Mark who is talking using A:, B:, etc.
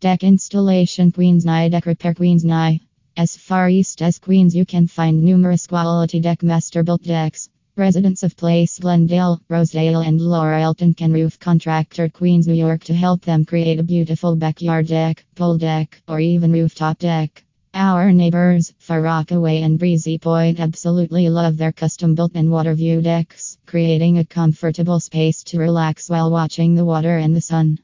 A: Deck installation Queens Nye Deck repair Queens Nye. As far east as Queens, you can find numerous quality deck master built decks. Residents of Place Glendale, Rosedale, and Laurelton can roof contractor Queens, New York to help them create a beautiful backyard deck, pool deck, or even rooftop deck. Our neighbors, Far Rockaway and Breezy Point, absolutely love their custom built and water view decks, creating a comfortable space to relax while watching the water and the sun.